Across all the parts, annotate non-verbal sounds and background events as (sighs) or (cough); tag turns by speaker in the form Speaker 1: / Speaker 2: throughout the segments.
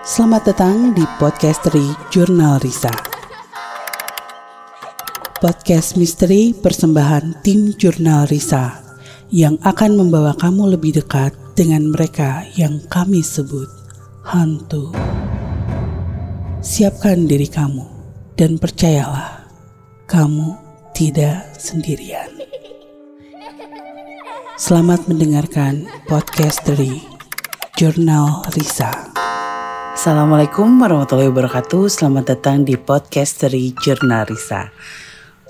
Speaker 1: Selamat datang di Podcasteri Jurnal Risa. Podcast misteri persembahan tim Jurnal Risa yang akan membawa kamu lebih dekat dengan mereka yang kami sebut hantu. Siapkan diri kamu dan percayalah, kamu tidak sendirian. Selamat mendengarkan podcast dari Jurnal Risa. Assalamualaikum warahmatullahi wabarakatuh. Selamat datang di podcast dari Jurnal Risa.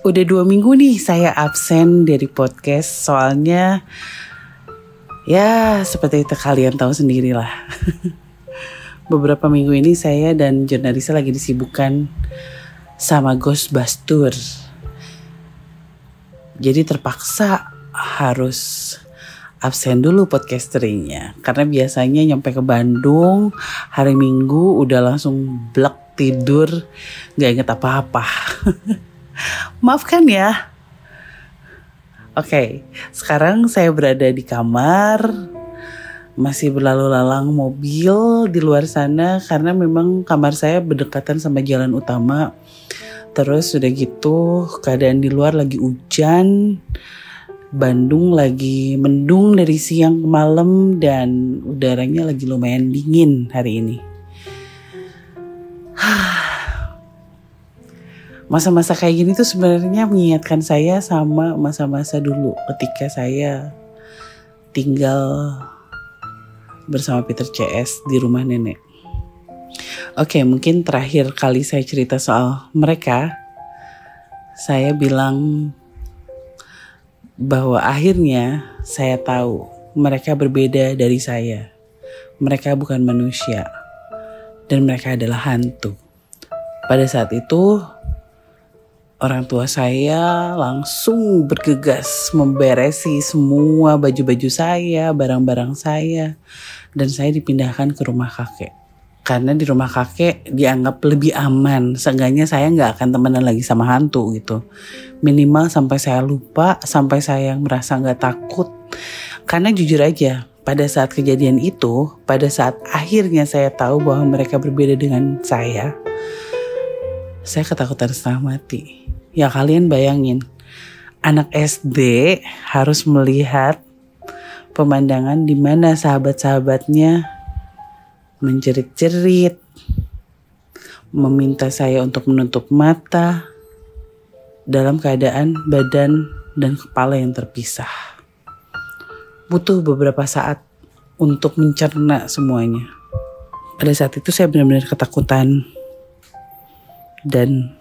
Speaker 1: Udah dua minggu nih saya absen dari podcast soalnya ya seperti itu kalian tahu sendirilah. (laughs) Beberapa minggu ini saya dan Jurnal Risa lagi disibukkan sama Ghostbuster. Jadi terpaksa harus absen dulu podcasteringnya. Karena biasanya nyampe ke Bandung hari Minggu udah langsung blek tidur nggak inget apa-apa. (laughs) Maafkan ya. Oke okay, sekarang saya berada di kamar. Masih berlalu lalang mobil di luar sana karena memang kamar saya berdekatan sama jalan utama. Terus sudah gitu keadaan di luar lagi hujan Bandung lagi mendung dari siang ke malam dan udaranya lagi lumayan dingin hari ini. (sighs) Masa-masa kayak gini tuh sebenarnya mengingatkan saya sama masa-masa dulu ketika saya tinggal bersama Peter CS di rumah nenek. Oke, mungkin terakhir kali saya cerita soal mereka, saya bilang bahwa akhirnya saya tahu mereka berbeda dari saya. Mereka bukan manusia dan mereka adalah hantu. Pada saat itu orang tua saya langsung bergegas memberesi semua baju-baju saya, barang-barang saya dan saya dipindahkan ke rumah kakek karena di rumah kakek dianggap lebih aman. Seenggaknya saya nggak akan temenan lagi sama hantu gitu. Minimal sampai saya lupa, sampai saya merasa nggak takut. Karena jujur aja, pada saat kejadian itu, pada saat akhirnya saya tahu bahwa mereka berbeda dengan saya, saya ketakutan setengah mati. Ya kalian bayangin, anak SD harus melihat pemandangan di mana sahabat-sahabatnya menjerit-jerit, meminta saya untuk menutup mata dalam keadaan badan dan kepala yang terpisah. Butuh beberapa saat untuk mencerna semuanya. Pada saat itu saya benar-benar ketakutan dan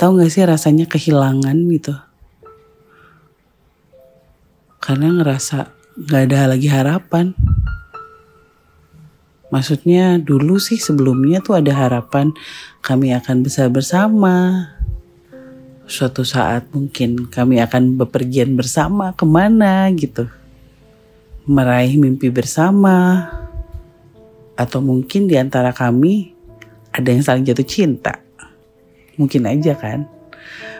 Speaker 1: tahu gak sih rasanya kehilangan gitu. Karena ngerasa gak ada lagi harapan. Maksudnya dulu sih sebelumnya tuh ada harapan kami akan bisa bersama. Suatu saat mungkin kami akan bepergian bersama ke mana gitu. Meraih mimpi bersama. Atau mungkin di antara kami ada yang saling jatuh cinta. Mungkin aja kan.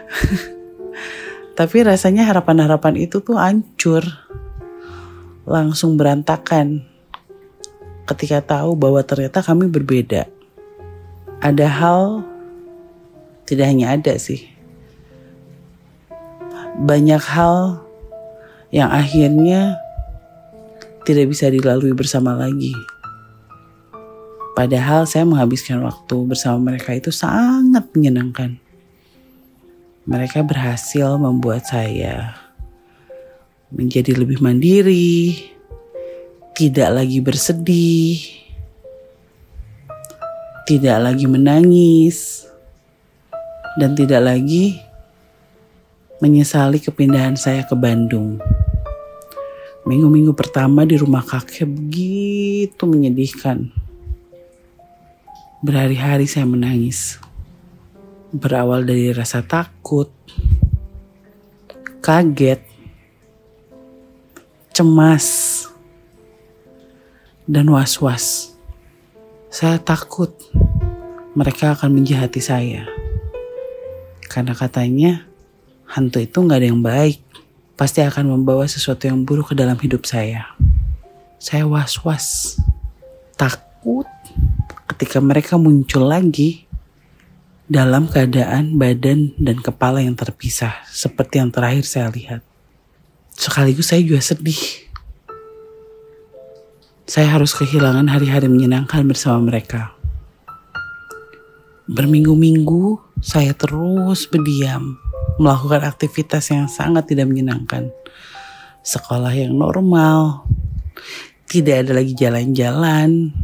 Speaker 1: (laughs) Tapi rasanya harapan-harapan itu tuh hancur. Langsung berantakan ketika tahu bahwa ternyata kami berbeda. Ada hal, tidak hanya ada sih, banyak hal yang akhirnya tidak bisa dilalui bersama lagi. Padahal saya menghabiskan waktu bersama mereka itu sangat menyenangkan. Mereka berhasil membuat saya menjadi lebih mandiri, tidak lagi bersedih, tidak lagi menangis, dan tidak lagi menyesali kepindahan saya ke Bandung. Minggu-minggu pertama di rumah kakek begitu menyedihkan. Berhari-hari saya menangis. Berawal dari rasa takut, kaget, cemas, dan was-was. Saya takut mereka akan menjahati saya. Karena katanya hantu itu nggak ada yang baik. Pasti akan membawa sesuatu yang buruk ke dalam hidup saya. Saya was-was, takut takut ketika mereka muncul lagi dalam keadaan badan dan kepala yang terpisah seperti yang terakhir saya lihat. Sekaligus saya juga sedih. Saya harus kehilangan hari-hari menyenangkan bersama mereka. Berminggu-minggu saya terus berdiam melakukan aktivitas yang sangat tidak menyenangkan. Sekolah yang normal, tidak ada lagi jalan-jalan.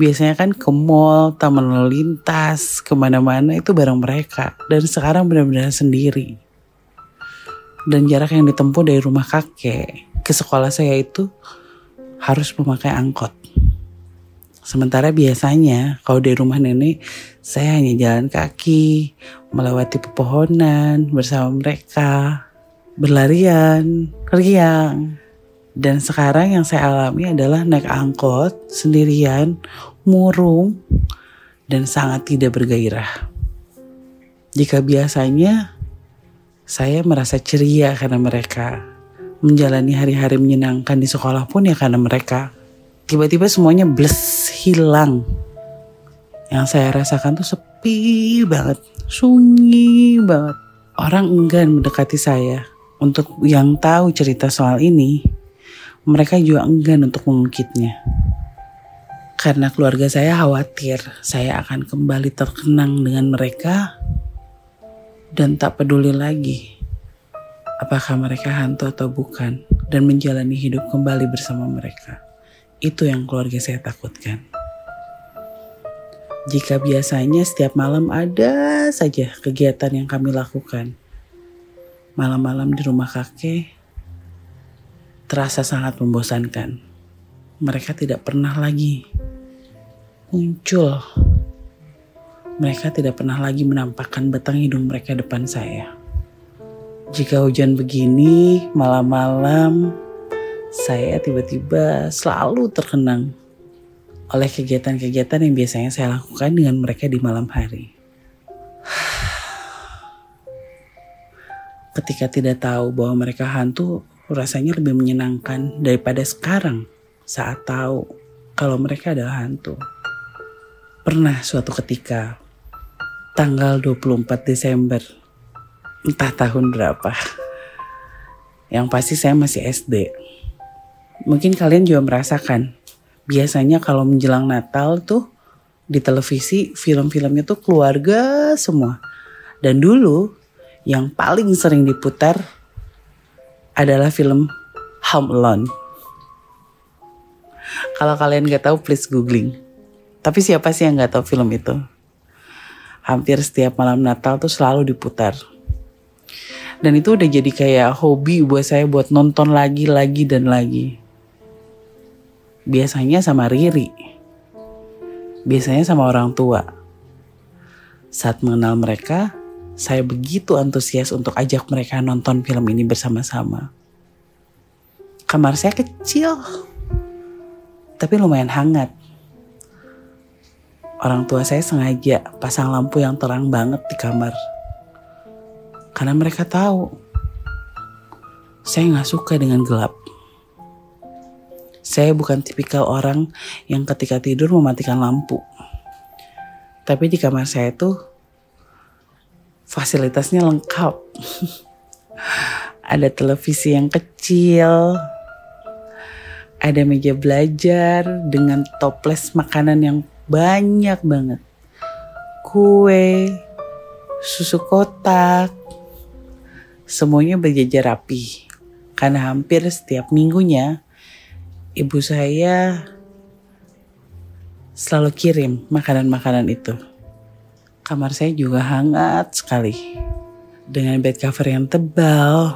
Speaker 1: Biasanya kan ke mall, taman lalu lintas, ke mana-mana itu bareng mereka. Dan sekarang benar-benar sendiri. Dan jarak yang ditempuh dari rumah kakek ke sekolah saya itu harus memakai angkot. Sementara biasanya kalau di rumah nenek saya hanya jalan kaki, melewati pepohonan bersama mereka, berlarian, riang, dan sekarang yang saya alami adalah naik angkot sendirian, murung, dan sangat tidak bergairah. Jika biasanya saya merasa ceria karena mereka menjalani hari-hari menyenangkan di sekolah pun ya karena mereka. Tiba-tiba semuanya bles hilang. Yang saya rasakan tuh sepi banget, sunyi banget. Orang enggan mendekati saya. Untuk yang tahu cerita soal ini, mereka juga enggan untuk mengungkitnya. Karena keluarga saya khawatir saya akan kembali terkenang dengan mereka dan tak peduli lagi apakah mereka hantu atau bukan dan menjalani hidup kembali bersama mereka. Itu yang keluarga saya takutkan. Jika biasanya setiap malam ada saja kegiatan yang kami lakukan. Malam-malam di rumah kakek terasa sangat membosankan. Mereka tidak pernah lagi muncul. Mereka tidak pernah lagi menampakkan batang hidung mereka depan saya. Jika hujan begini, malam-malam, saya tiba-tiba selalu terkenang oleh kegiatan-kegiatan yang biasanya saya lakukan dengan mereka di malam hari. (sighs) Ketika tidak tahu bahwa mereka hantu, rasanya lebih menyenangkan daripada sekarang saat tahu kalau mereka adalah hantu. Pernah suatu ketika, tanggal 24 Desember, entah tahun berapa, yang pasti saya masih SD. Mungkin kalian juga merasakan, biasanya kalau menjelang Natal tuh di televisi film-filmnya tuh keluarga semua. Dan dulu yang paling sering diputar adalah film Home Alone. Kalau kalian gak tahu, please googling. Tapi siapa sih yang gak tahu film itu? Hampir setiap malam Natal tuh selalu diputar. Dan itu udah jadi kayak hobi buat saya buat nonton lagi, lagi, dan lagi. Biasanya sama Riri. Biasanya sama orang tua. Saat mengenal mereka, saya begitu antusias untuk ajak mereka nonton film ini bersama-sama. Kamar saya kecil, tapi lumayan hangat. Orang tua saya sengaja pasang lampu yang terang banget di kamar. Karena mereka tahu, saya nggak suka dengan gelap. Saya bukan tipikal orang yang ketika tidur mematikan lampu. Tapi di kamar saya tuh fasilitasnya lengkap. (laughs) ada televisi yang kecil, ada meja belajar dengan toples makanan yang banyak banget. Kue, susu kotak, semuanya berjajar rapi. Karena hampir setiap minggunya ibu saya selalu kirim makanan-makanan itu. Kamar saya juga hangat sekali. Dengan bed cover yang tebal,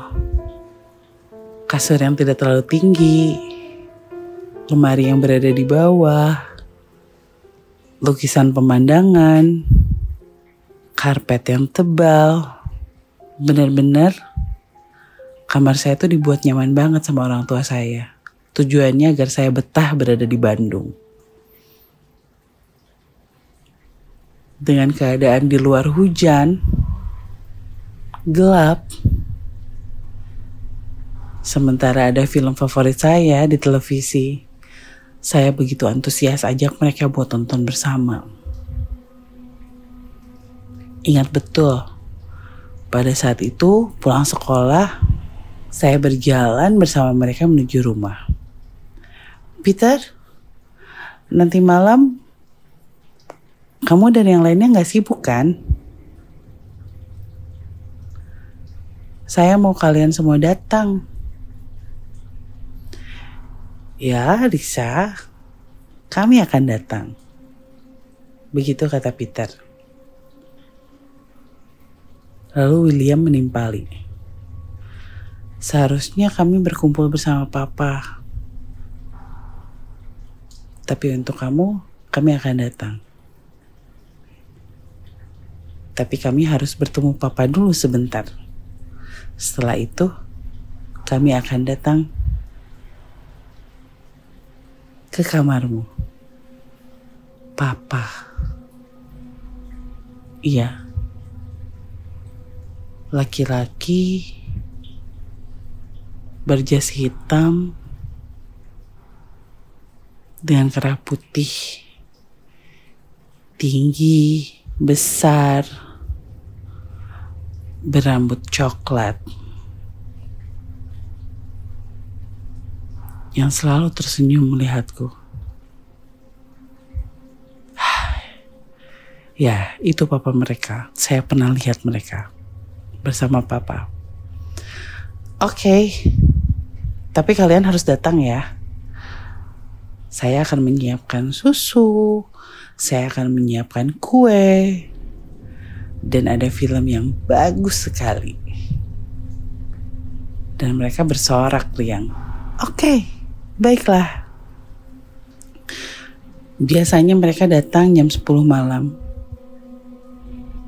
Speaker 1: kasur yang tidak terlalu tinggi, lemari yang berada di bawah, lukisan pemandangan, karpet yang tebal. Benar-benar kamar saya itu dibuat nyaman banget sama orang tua saya. Tujuannya agar saya betah berada di Bandung. dengan keadaan di luar hujan, gelap. Sementara ada film favorit saya di televisi. Saya begitu antusias ajak mereka buat tonton bersama. Ingat betul, pada saat itu pulang sekolah, saya berjalan bersama mereka menuju rumah. Peter, nanti malam kamu dan yang lainnya nggak sibuk kan? Saya mau kalian semua datang. Ya, Lisa, kami akan datang. Begitu kata Peter. Lalu William menimpali. Seharusnya kami berkumpul bersama papa. Tapi untuk kamu, kami akan datang. Tapi kami harus bertemu papa dulu sebentar. Setelah itu, kami akan datang ke kamarmu. Papa. Iya. Laki-laki berjas hitam dengan kerah putih tinggi, besar, berambut coklat. yang selalu tersenyum melihatku. (sighs) Ya, itu papa mereka. Saya pernah lihat mereka bersama papa. Oke, okay. tapi kalian harus datang ya. Saya akan menyiapkan susu, saya akan menyiapkan kue, dan ada film yang bagus sekali. Dan mereka bersorak riang. Oke, okay. Baiklah. Biasanya mereka datang jam 10 malam.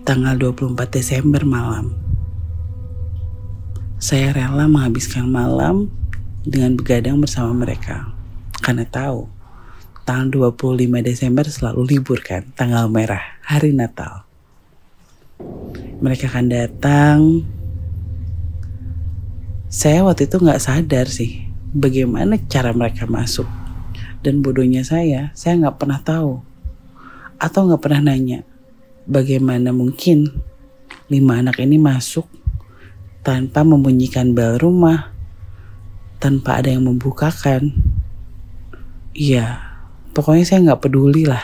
Speaker 1: Tanggal 24 Desember malam. Saya rela menghabiskan malam dengan begadang bersama mereka. Karena tahu, tanggal 25 Desember selalu libur kan, tanggal merah, hari Natal. Mereka akan datang. Saya waktu itu nggak sadar sih bagaimana cara mereka masuk. Dan bodohnya saya, saya nggak pernah tahu atau nggak pernah nanya bagaimana mungkin lima anak ini masuk tanpa membunyikan bel rumah, tanpa ada yang membukakan. Iya, pokoknya saya nggak peduli lah.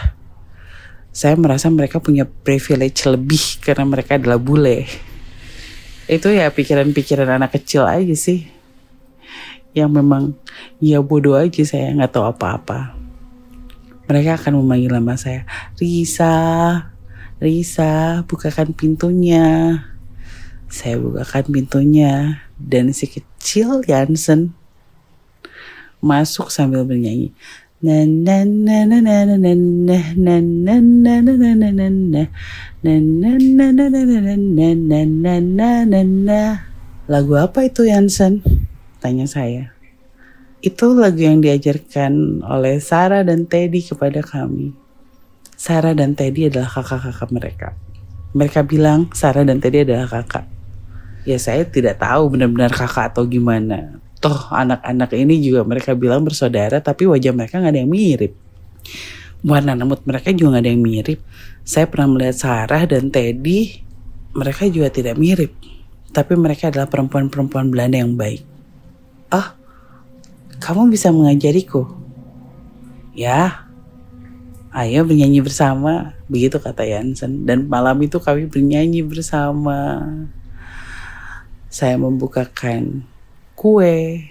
Speaker 1: Saya merasa mereka punya privilege lebih karena mereka adalah bule. Itu ya pikiran-pikiran anak kecil aja sih yang memang ya bodoh aja saya nggak tahu apa-apa. Mereka akan memanggil nama saya, Risa, Risa, bukakan pintunya. Saya bukakan pintunya dan si kecil Jansen masuk sambil bernyanyi. Lagu apa itu Jansen? Tanya saya. Itu lagu yang diajarkan oleh Sarah dan Teddy kepada kami. Sarah dan Teddy adalah kakak-kakak mereka. Mereka bilang Sarah dan Teddy adalah kakak. Ya saya tidak tahu benar-benar kakak atau gimana. Toh anak-anak ini juga mereka bilang bersaudara tapi wajah mereka nggak ada yang mirip. Warna rambut mereka juga nggak ada yang mirip. Saya pernah melihat Sarah dan Teddy, mereka juga tidak mirip. Tapi mereka adalah perempuan-perempuan Belanda yang baik. Ah, kamu bisa mengajariku. Ya, ayo bernyanyi bersama. Begitu kata Yansen. Dan malam itu kami bernyanyi bersama. Saya membukakan kue.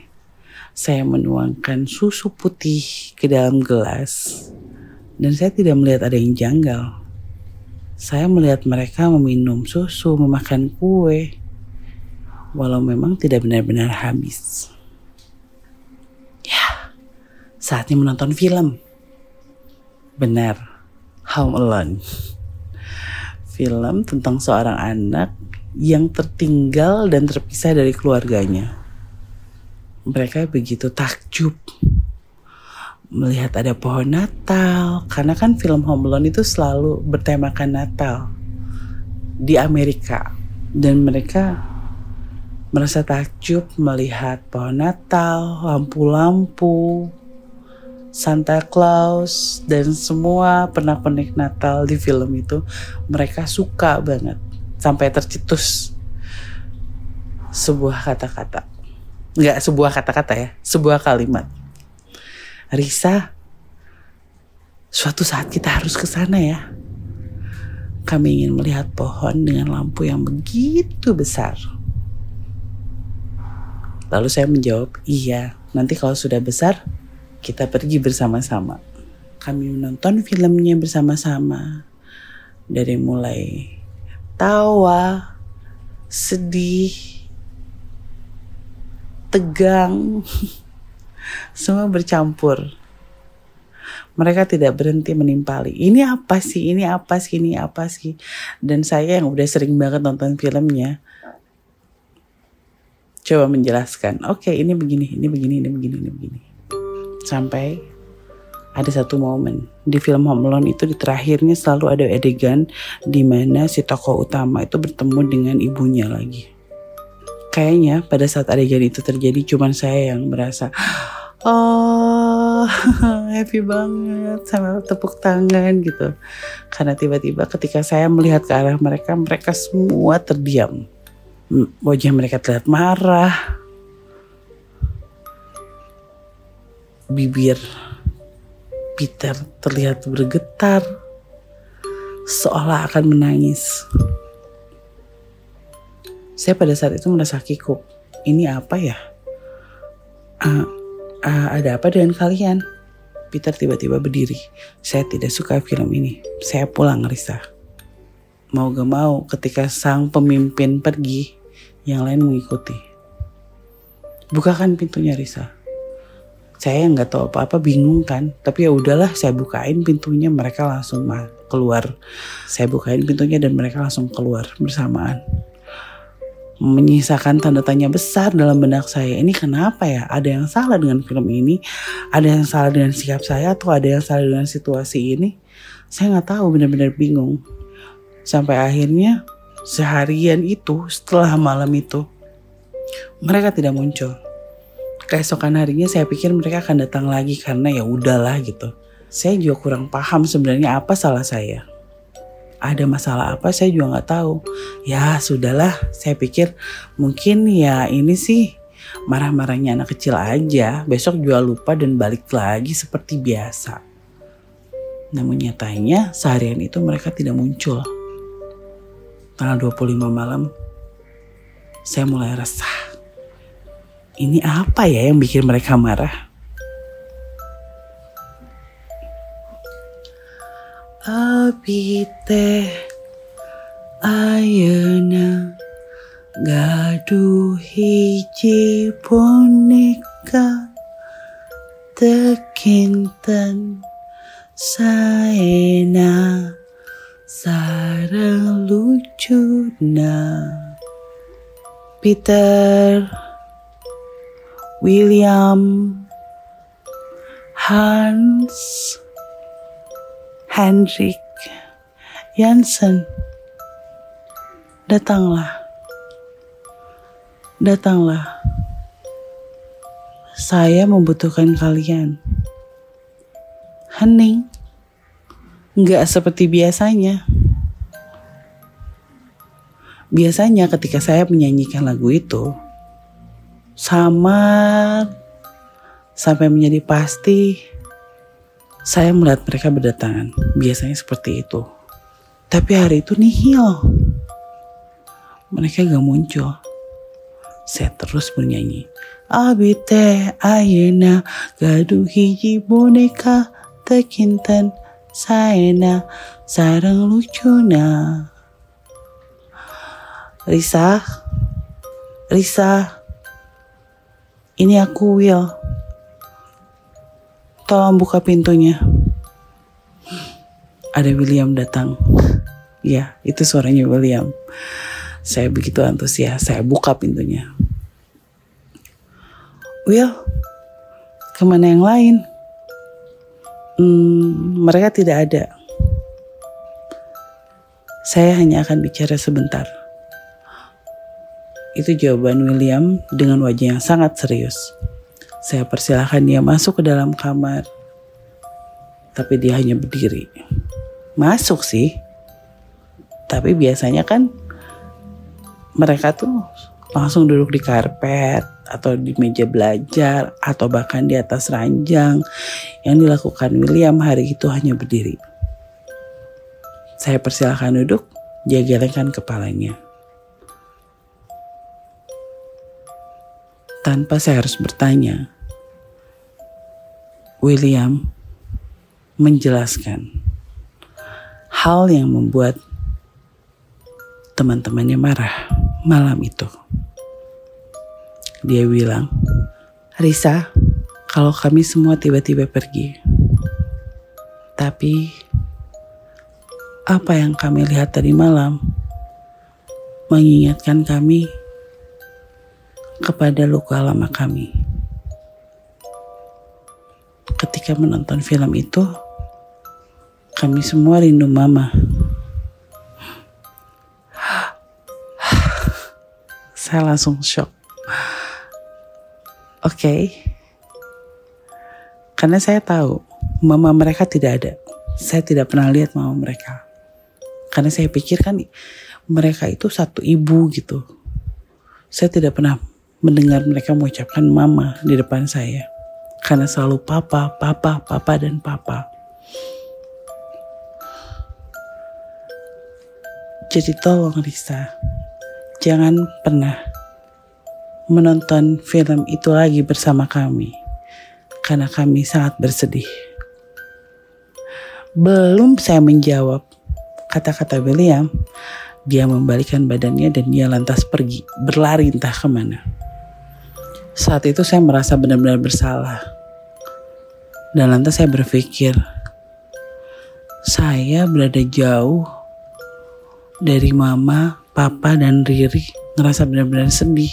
Speaker 1: Saya menuangkan susu putih ke dalam gelas. Dan saya tidak melihat ada yang janggal. Saya melihat mereka meminum susu, memakan kue. Walau memang tidak benar-benar habis. Saatnya menonton film. Benar, Home Alone. Film tentang seorang anak yang tertinggal dan terpisah dari keluarganya. Mereka begitu takjub melihat ada pohon Natal karena kan film Home Alone itu selalu bertemakan Natal di Amerika. Dan mereka merasa takjub melihat pohon Natal, lampu-lampu, Santa Claus dan semua pernak-pernik Natal di film itu. Mereka suka banget sampai tercetus sebuah kata-kata nggak sebuah kata-kata ya sebuah kalimat Risa suatu saat kita harus ke sana ya kami ingin melihat pohon dengan lampu yang begitu besar lalu saya menjawab iya nanti kalau sudah besar kita pergi bersama-sama. Kami menonton filmnya bersama-sama. Dari mulai tawa, sedih, tegang, (laughs) semua bercampur. Mereka tidak berhenti menimpali. Ini apa sih? Ini apa sih? Ini apa sih? Dan saya yang udah sering banget nonton filmnya, coba menjelaskan. Oke, okay, ini begini, ini begini, ini begini, ini begini sampai ada satu momen di film Home Alone itu di terakhirnya selalu ada adegan di mana si tokoh utama itu bertemu dengan ibunya lagi. Kayaknya pada saat adegan itu terjadi cuman saya yang merasa oh (laughs) happy banget sama tepuk tangan gitu. Karena tiba-tiba ketika saya melihat ke arah mereka mereka semua terdiam. Wajah mereka terlihat marah, Bibir Peter terlihat bergetar, seolah akan menangis. Saya pada saat itu merasa kikuk. Ini apa ya? Uh, uh, ada apa dengan kalian? Peter tiba-tiba berdiri. Saya tidak suka film ini. Saya pulang, Risa. Mau gak mau, ketika sang pemimpin pergi, yang lain mengikuti. Bukakan pintunya, Risa saya nggak tahu apa-apa bingung kan. Tapi ya udahlah saya bukain pintunya mereka langsung keluar. Saya bukain pintunya dan mereka langsung keluar bersamaan. Menyisakan tanda tanya besar dalam benak saya ini kenapa ya? Ada yang salah dengan film ini? Ada yang salah dengan sikap saya atau ada yang salah dengan situasi ini? Saya nggak tahu benar-benar bingung. Sampai akhirnya seharian itu setelah malam itu mereka tidak muncul keesokan harinya saya pikir mereka akan datang lagi karena ya udahlah gitu. Saya juga kurang paham sebenarnya apa salah saya. Ada masalah apa saya juga nggak tahu. Ya sudahlah, saya pikir mungkin ya ini sih marah-marahnya anak kecil aja. Besok juga lupa dan balik lagi seperti biasa. Namun nyatanya seharian itu mereka tidak muncul. Tanggal 25 malam, saya mulai resah ini apa ya yang bikin mereka marah? Abi teh ayeuna gaduh hiji boneka tekinten saena sarang lucuna Peter William, Hans, Hendrik, Jansen. Datanglah. Datanglah. Saya membutuhkan kalian. Hening. Nggak seperti biasanya. Biasanya ketika saya menyanyikan lagu itu, samar sampai menjadi pasti saya melihat mereka berdatangan. Biasanya seperti itu. Tapi hari itu nihil. Mereka gak muncul. Saya terus bernyanyi. Abite ayena gaduh hiji boneka tekinten saena sarang lucuna. Risa, Risa, ini aku Will. Tolong buka pintunya. Ada William datang. Ya, itu suaranya William. Saya begitu antusias, saya buka pintunya. Will, ke mana yang lain? Hmm, mereka tidak ada. Saya hanya akan bicara sebentar. Itu jawaban William dengan wajah yang sangat serius. Saya persilahkan dia masuk ke dalam kamar tapi dia hanya berdiri. Masuk sih. Tapi biasanya kan mereka tuh langsung duduk di karpet atau di meja belajar atau bahkan di atas ranjang. Yang dilakukan William hari itu hanya berdiri. Saya persilahkan duduk, dia gelengkan kepalanya. Tanpa saya harus bertanya, William menjelaskan hal yang membuat teman-temannya marah malam itu. Dia bilang, Risa, kalau kami semua tiba-tiba pergi, tapi apa yang kami lihat tadi malam mengingatkan kami kepada luka lama kami. Ketika menonton film itu, kami semua rindu mama. Saya langsung shock. Oke. Okay. Karena saya tahu mama mereka tidak ada. Saya tidak pernah lihat mama mereka. Karena saya pikir kan mereka itu satu ibu gitu. Saya tidak pernah mendengar mereka mengucapkan mama di depan saya. Karena selalu papa, papa, papa, dan papa. Jadi tolong Risa, jangan pernah menonton film itu lagi bersama kami. Karena kami sangat bersedih. Belum saya menjawab, kata-kata William, dia membalikkan badannya dan dia lantas pergi, berlari entah ke mana. Saat itu saya merasa benar-benar bersalah. Dan lantas saya berpikir, saya berada jauh dari mama, papa, dan Riri ngerasa benar-benar sedih.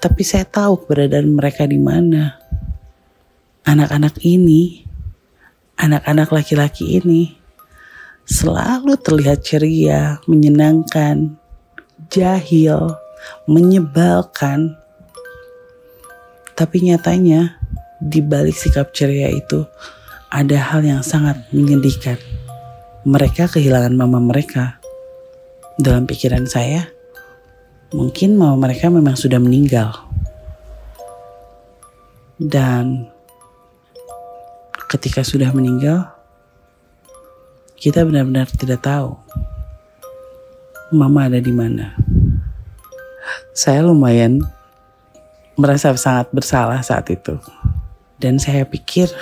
Speaker 1: Tapi saya tahu keberadaan mereka di mana. Anak-anak ini, anak-anak laki-laki ini, selalu terlihat ceria, menyenangkan, jahil, menyebalkan. Tapi nyatanya di balik sikap ceria itu ada hal yang sangat menyedihkan. Mereka kehilangan mama mereka. Dalam pikiran saya, mungkin mama mereka memang sudah meninggal. Dan ketika sudah meninggal, kita benar-benar tidak tahu mama ada di mana. Saya lumayan merasa sangat bersalah saat itu. Dan saya pikir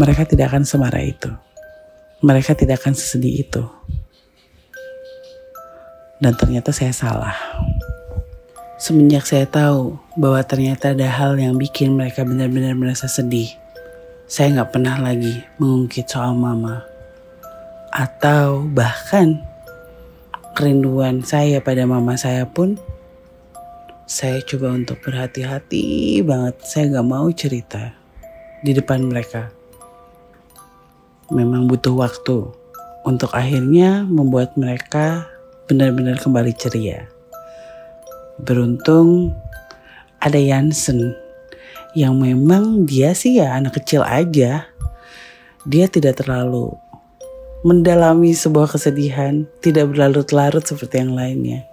Speaker 1: mereka tidak akan semarah itu. Mereka tidak akan sesedih itu. Dan ternyata saya salah. Semenjak saya tahu bahwa ternyata ada hal yang bikin mereka benar-benar merasa sedih, saya nggak pernah lagi mengungkit soal mama atau bahkan kerinduan saya pada mama saya pun saya coba untuk berhati-hati banget. Saya gak mau cerita di depan mereka. Memang butuh waktu untuk akhirnya membuat mereka benar-benar kembali ceria. Beruntung ada Yansen yang memang dia sih ya anak kecil aja. Dia tidak terlalu mendalami sebuah kesedihan, tidak berlarut-larut seperti yang lainnya.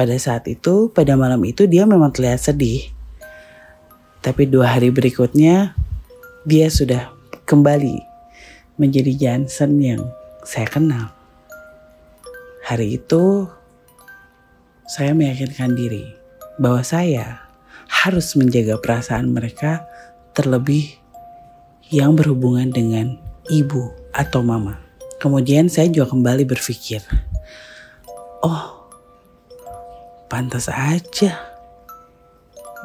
Speaker 1: Pada saat itu, pada malam itu dia memang terlihat sedih. Tapi dua hari berikutnya, dia sudah kembali menjadi Jansen yang saya kenal. Hari itu, saya meyakinkan diri bahwa saya harus menjaga perasaan mereka terlebih yang berhubungan dengan ibu atau mama. Kemudian saya juga kembali berpikir, oh pantas aja.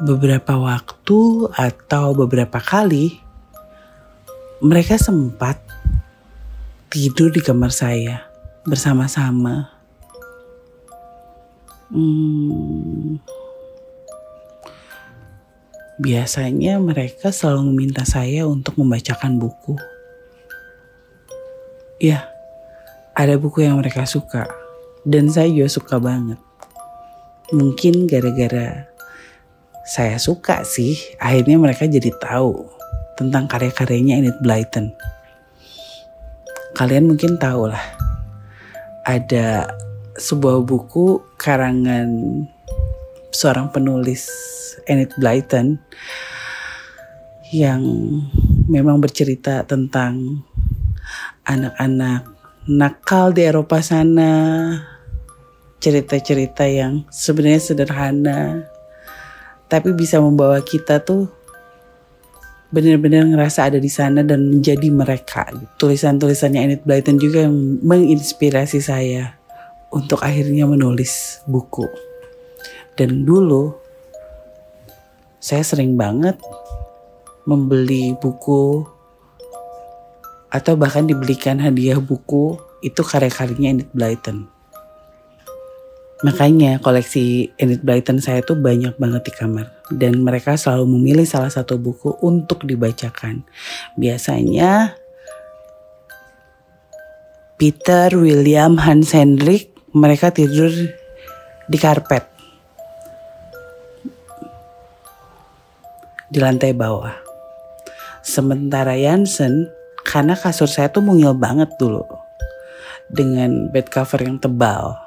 Speaker 1: Beberapa waktu atau beberapa kali mereka sempat tidur di kamar saya bersama-sama. Hmm, biasanya mereka selalu meminta saya untuk membacakan buku. Ya, ada buku yang mereka suka dan saya juga suka banget. Mungkin gara-gara saya suka sih, akhirnya mereka jadi tahu tentang karya-karyanya Enid Blyton. Kalian mungkin tahu lah, ada sebuah buku karangan seorang penulis Enid Blyton yang memang bercerita tentang anak-anak nakal di Eropa sana, cerita-cerita yang sebenarnya sederhana, tapi bisa membawa kita tuh benar-benar ngerasa ada di sana dan menjadi mereka. Tulisan-tulisannya Enid Blyton juga yang menginspirasi saya untuk akhirnya menulis buku. Dan dulu saya sering banget membeli buku atau bahkan dibelikan hadiah buku itu karya-karyanya Enid Blyton. Makanya koleksi Enid Blyton saya tuh banyak banget di kamar. Dan mereka selalu memilih salah satu buku untuk dibacakan. Biasanya Peter, William, Hans Hendrik mereka tidur di karpet. Di lantai bawah. Sementara Jansen, karena kasur saya tuh mungil banget dulu. Dengan bed cover yang tebal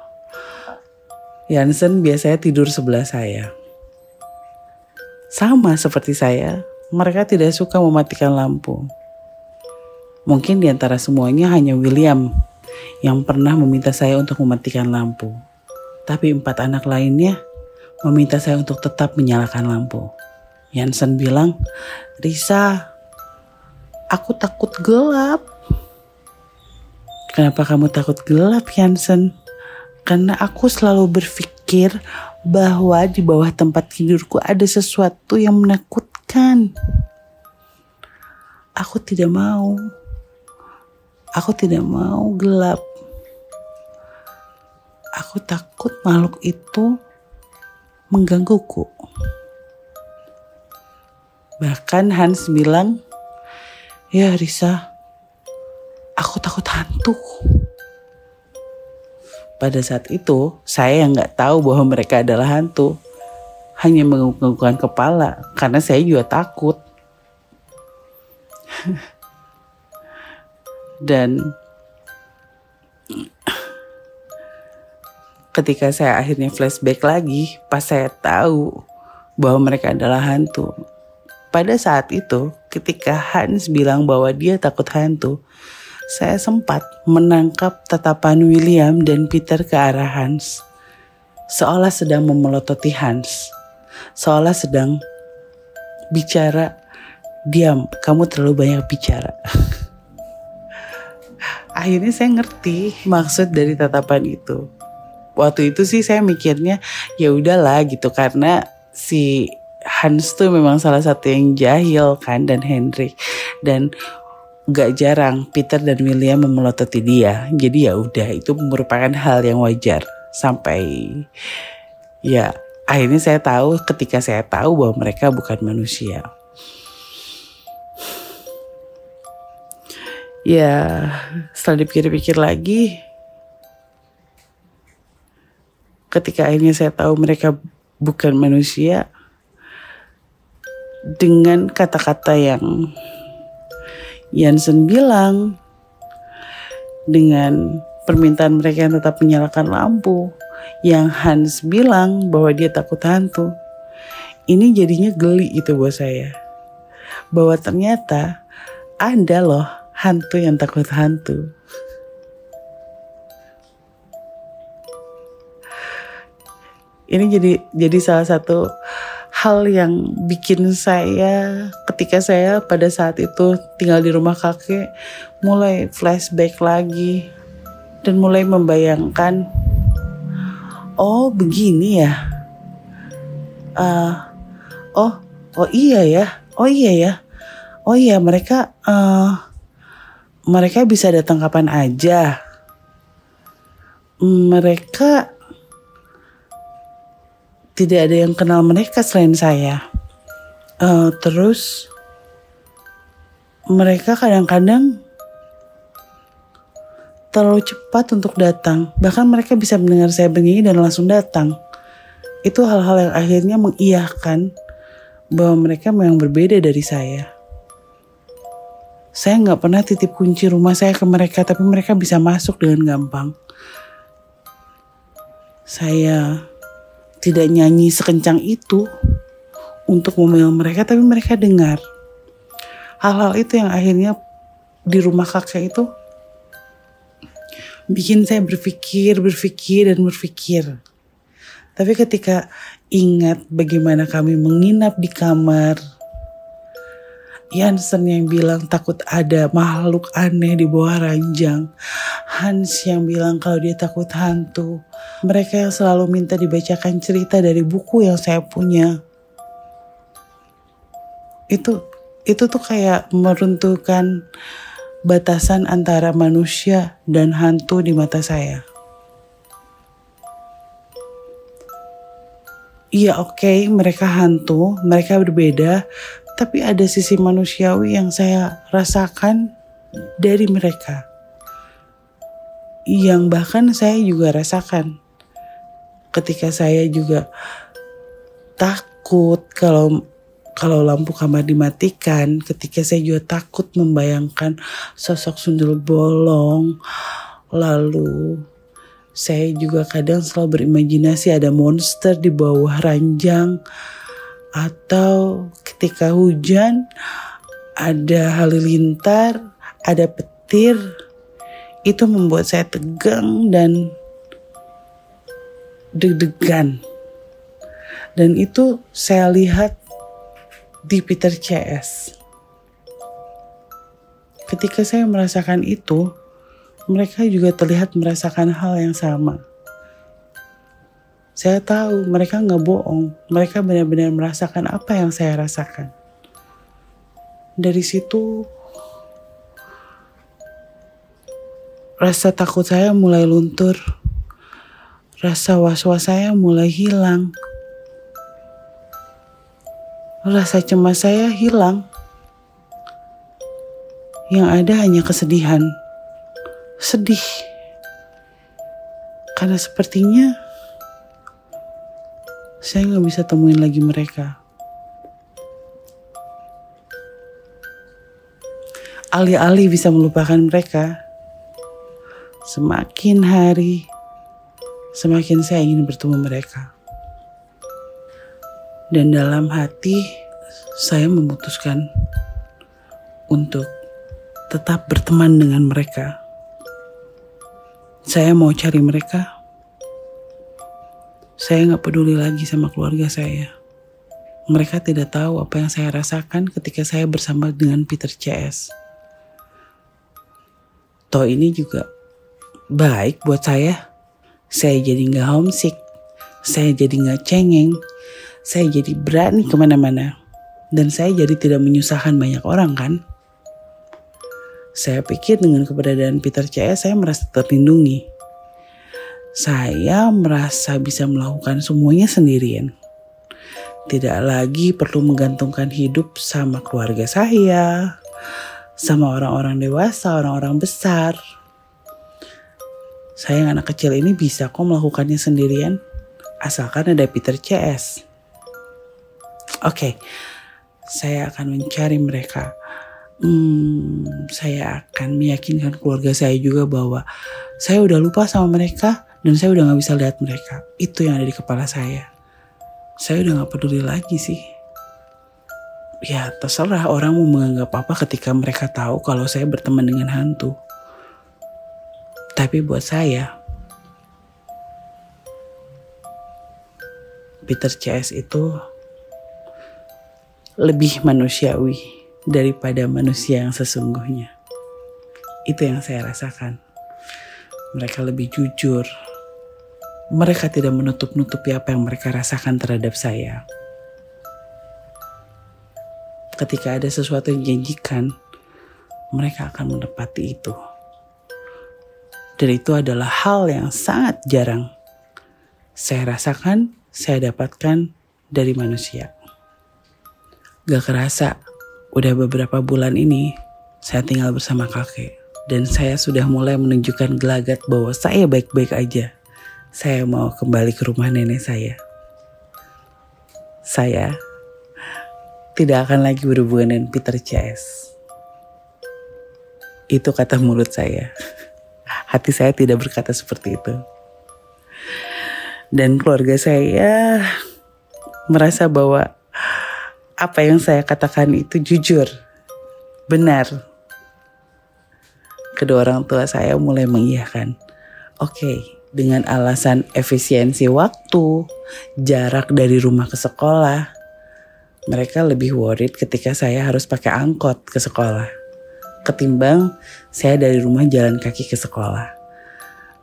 Speaker 1: Jansen biasanya tidur sebelah saya. Sama seperti saya, mereka tidak suka mematikan lampu. Mungkin di antara semuanya hanya William yang pernah meminta saya untuk mematikan lampu. Tapi empat anak lainnya meminta saya untuk tetap menyalakan lampu. Jansen bilang, Risa, aku takut gelap. Kenapa kamu takut gelap, Jansen? Karena aku selalu berpikir bahwa di bawah tempat tidurku ada sesuatu yang menakutkan. Aku tidak mau. Aku tidak mau gelap. Aku takut makhluk itu menggangguku. Bahkan Hans bilang, "Ya, Risa, aku takut hantu." Pada saat itu, saya yang nggak tahu bahwa mereka adalah hantu. Hanya menganggukkan kepala, karena saya juga takut. (laughs) Dan ketika saya akhirnya flashback lagi, pas saya tahu bahwa mereka adalah hantu. Pada saat itu, ketika Hans bilang bahwa dia takut hantu, saya sempat menangkap tatapan William dan Peter ke arah Hans. Seolah sedang memelototi Hans. Seolah sedang bicara, diam, kamu terlalu banyak bicara. (laughs) Akhirnya saya ngerti maksud dari tatapan itu. Waktu itu sih saya mikirnya ya udahlah gitu karena si Hans tuh memang salah satu yang jahil kan dan Henry dan gak jarang Peter dan William memelototi dia. Jadi ya udah itu merupakan hal yang wajar sampai ya akhirnya saya tahu ketika saya tahu bahwa mereka bukan manusia. Ya setelah dipikir-pikir lagi ketika akhirnya saya tahu mereka bukan manusia dengan kata-kata yang Jansen bilang dengan permintaan mereka yang tetap menyalakan lampu, yang Hans bilang bahwa dia takut hantu. Ini jadinya geli itu buat saya. Bahwa ternyata ada loh hantu yang takut hantu. Ini jadi jadi salah satu hal yang bikin saya ketika saya pada saat itu tinggal di rumah kakek mulai flashback lagi dan mulai membayangkan oh begini ya? Uh, oh oh iya ya? Oh iya ya? Oh iya mereka uh, mereka bisa datang kapan aja? Mereka tidak ada yang kenal mereka selain saya. Uh, terus mereka kadang-kadang terlalu cepat untuk datang. Bahkan mereka bisa mendengar saya bernyanyi dan langsung datang. Itu hal-hal yang akhirnya mengiyahkan bahwa mereka memang berbeda dari saya. Saya nggak pernah titip kunci rumah saya ke mereka, tapi mereka bisa masuk dengan gampang. Saya tidak nyanyi sekencang itu untuk memanggil mereka, tapi mereka dengar. Hal-hal itu yang akhirnya di rumah kakek itu bikin saya berpikir, berpikir, dan berpikir. Tapi ketika ingat bagaimana kami menginap di kamar, Jansen yang bilang takut ada makhluk aneh di bawah ranjang. Hans yang bilang kalau dia takut hantu. Mereka yang selalu minta dibacakan cerita dari buku yang saya punya. Itu itu tuh kayak meruntuhkan batasan antara manusia dan hantu di mata saya. Iya oke okay, mereka hantu, mereka berbeda, tapi ada sisi manusiawi yang saya rasakan dari mereka. Yang bahkan saya juga rasakan ketika saya juga takut kalau kalau lampu kamar dimatikan, ketika saya juga takut membayangkan sosok sundel bolong, lalu saya juga kadang selalu berimajinasi ada monster di bawah ranjang atau ketika hujan ada halilintar, ada petir. Itu membuat saya tegang dan deg-degan. Dan itu saya lihat di Peter CS. Ketika saya merasakan itu, mereka juga terlihat merasakan hal yang sama. Saya tahu mereka nggak bohong, mereka benar-benar merasakan apa yang saya rasakan. Dari situ, rasa takut saya mulai luntur, rasa was-was saya mulai hilang, rasa cemas saya hilang. Yang ada hanya kesedihan sedih. Karena sepertinya saya nggak bisa temuin lagi mereka. Alih-alih bisa melupakan mereka, semakin hari semakin saya ingin bertemu mereka. Dan dalam hati saya memutuskan untuk tetap berteman dengan mereka. Saya mau cari mereka. Saya nggak peduli lagi sama keluarga saya. Mereka tidak tahu apa yang saya rasakan ketika saya bersama dengan Peter CS. Toh ini juga baik buat saya. Saya jadi nggak homesick. Saya jadi nggak cengeng. Saya jadi berani ke mana-mana. Dan saya jadi tidak menyusahkan banyak orang kan. Saya pikir dengan keberadaan Peter CS saya merasa terlindungi. Saya merasa bisa melakukan semuanya sendirian. Tidak lagi perlu menggantungkan hidup sama keluarga saya, sama orang-orang dewasa, orang-orang besar. Saya yang anak kecil ini bisa kok melakukannya sendirian, asalkan ada Peter CS. Oke, okay, saya akan mencari mereka hmm, saya akan meyakinkan keluarga saya juga bahwa saya udah lupa sama mereka dan saya udah gak bisa lihat mereka. Itu yang ada di kepala saya. Saya udah gak peduli lagi sih. Ya terserah orang mau menganggap apa ketika mereka tahu kalau saya berteman dengan hantu. Tapi buat saya, Peter CS itu lebih manusiawi daripada manusia yang sesungguhnya. Itu yang saya rasakan. Mereka lebih jujur. Mereka tidak menutup-nutupi apa yang mereka rasakan terhadap saya. Ketika ada sesuatu yang janjikan, mereka akan menepati itu. Dan itu adalah hal yang sangat jarang saya rasakan, saya dapatkan dari manusia. Gak kerasa Udah beberapa bulan ini, saya tinggal bersama kakek. Dan saya sudah mulai menunjukkan gelagat bahwa saya baik-baik aja. Saya mau kembali ke rumah nenek saya. Saya tidak akan lagi berhubungan dengan Peter CS. Itu kata mulut saya. Hati saya tidak berkata seperti itu. Dan keluarga saya merasa bahwa apa yang saya katakan itu jujur, benar. Kedua orang tua saya mulai mengiyakan. Oke, okay, dengan alasan efisiensi waktu, jarak dari rumah ke sekolah, mereka lebih worried ketika saya harus pakai angkot ke sekolah. Ketimbang saya dari rumah jalan kaki ke sekolah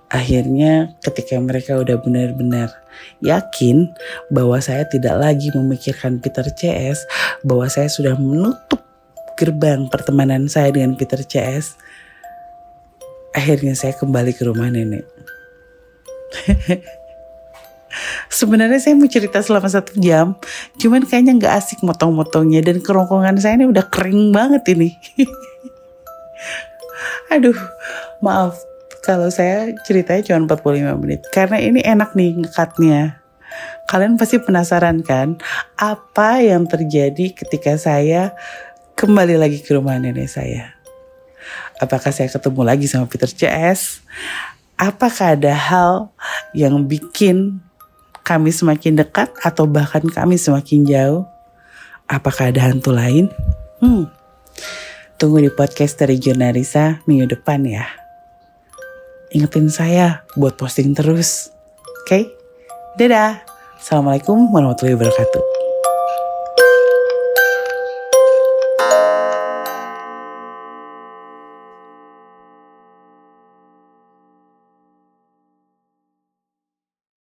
Speaker 1: akhirnya ketika mereka udah benar-benar yakin bahwa saya tidak lagi memikirkan Peter CS, bahwa saya sudah menutup gerbang pertemanan saya dengan Peter CS, akhirnya saya kembali ke rumah nenek. (laughs) Sebenarnya saya mau cerita selama satu jam, cuman kayaknya nggak asik motong-motongnya dan kerongkongan saya ini udah kering banget ini. (laughs) Aduh, maaf kalau saya ceritanya cuma 45 menit. Karena ini enak nih ngekatnya. Kalian pasti penasaran kan apa yang terjadi ketika saya kembali lagi ke rumah nenek saya. Apakah saya ketemu lagi sama Peter CS? Apakah ada hal yang bikin kami semakin dekat atau bahkan kami semakin jauh? Apakah ada hantu lain? Hmm. Tunggu di podcast dari Jurnalisa minggu depan ya ingetin saya buat posting terus. Oke? Okay? Dadah. Assalamualaikum warahmatullahi wabarakatuh.